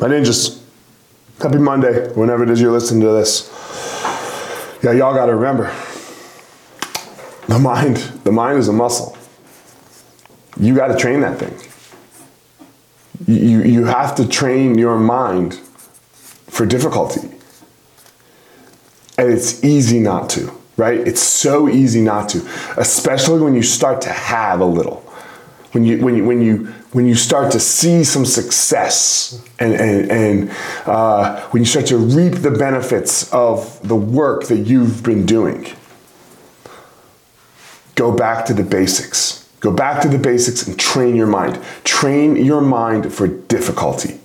My ninjas, happy Monday, whenever it is you're listening to this. Yeah, y'all gotta remember the mind, the mind is a muscle. You gotta train that thing. You, you have to train your mind for difficulty. And it's easy not to, right? It's so easy not to, especially when you start to have a little. When you, when you, when you, when you start to see some success and, and, and uh, when you start to reap the benefits of the work that you've been doing, go back to the basics. Go back to the basics and train your mind. Train your mind for difficulty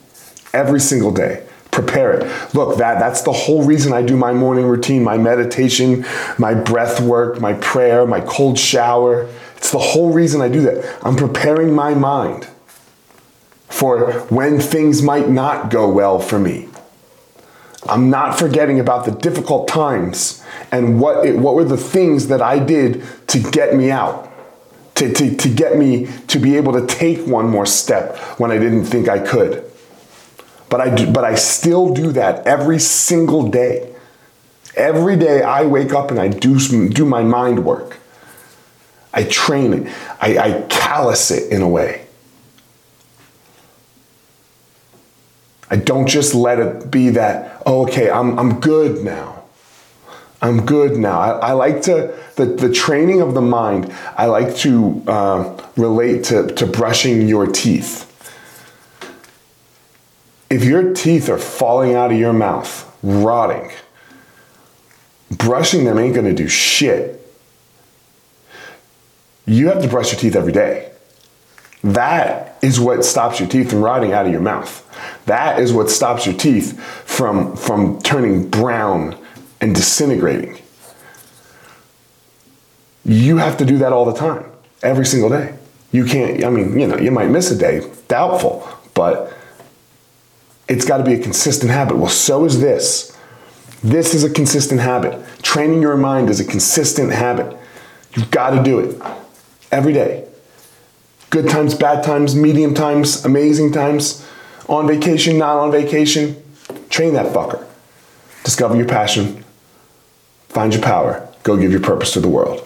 every single day. Prepare it. Look, that, that's the whole reason I do my morning routine, my meditation, my breath work, my prayer, my cold shower. It's the whole reason I do that. I'm preparing my mind for when things might not go well for me. I'm not forgetting about the difficult times and what, it, what were the things that I did to get me out, to, to, to get me to be able to take one more step when I didn't think I could. But I, do, but I still do that every single day. Every day I wake up and I do, do my mind work. I train it, I, I callous it in a way. I don't just let it be that, oh, okay, I'm, I'm good now. I'm good now. I, I like to, the, the training of the mind, I like to uh, relate to, to brushing your teeth. If your teeth are falling out of your mouth, rotting, brushing them ain't gonna do shit. You have to brush your teeth every day. That is what stops your teeth from rotting out of your mouth. That is what stops your teeth from, from turning brown and disintegrating. You have to do that all the time, every single day. You can't, I mean, you know, you might miss a day, doubtful, but it's got to be a consistent habit. Well, so is this. This is a consistent habit. Training your mind is a consistent habit. You've got to do it every day. Good times, bad times, medium times, amazing times, on vacation, not on vacation. Train that fucker. Discover your passion, find your power, go give your purpose to the world.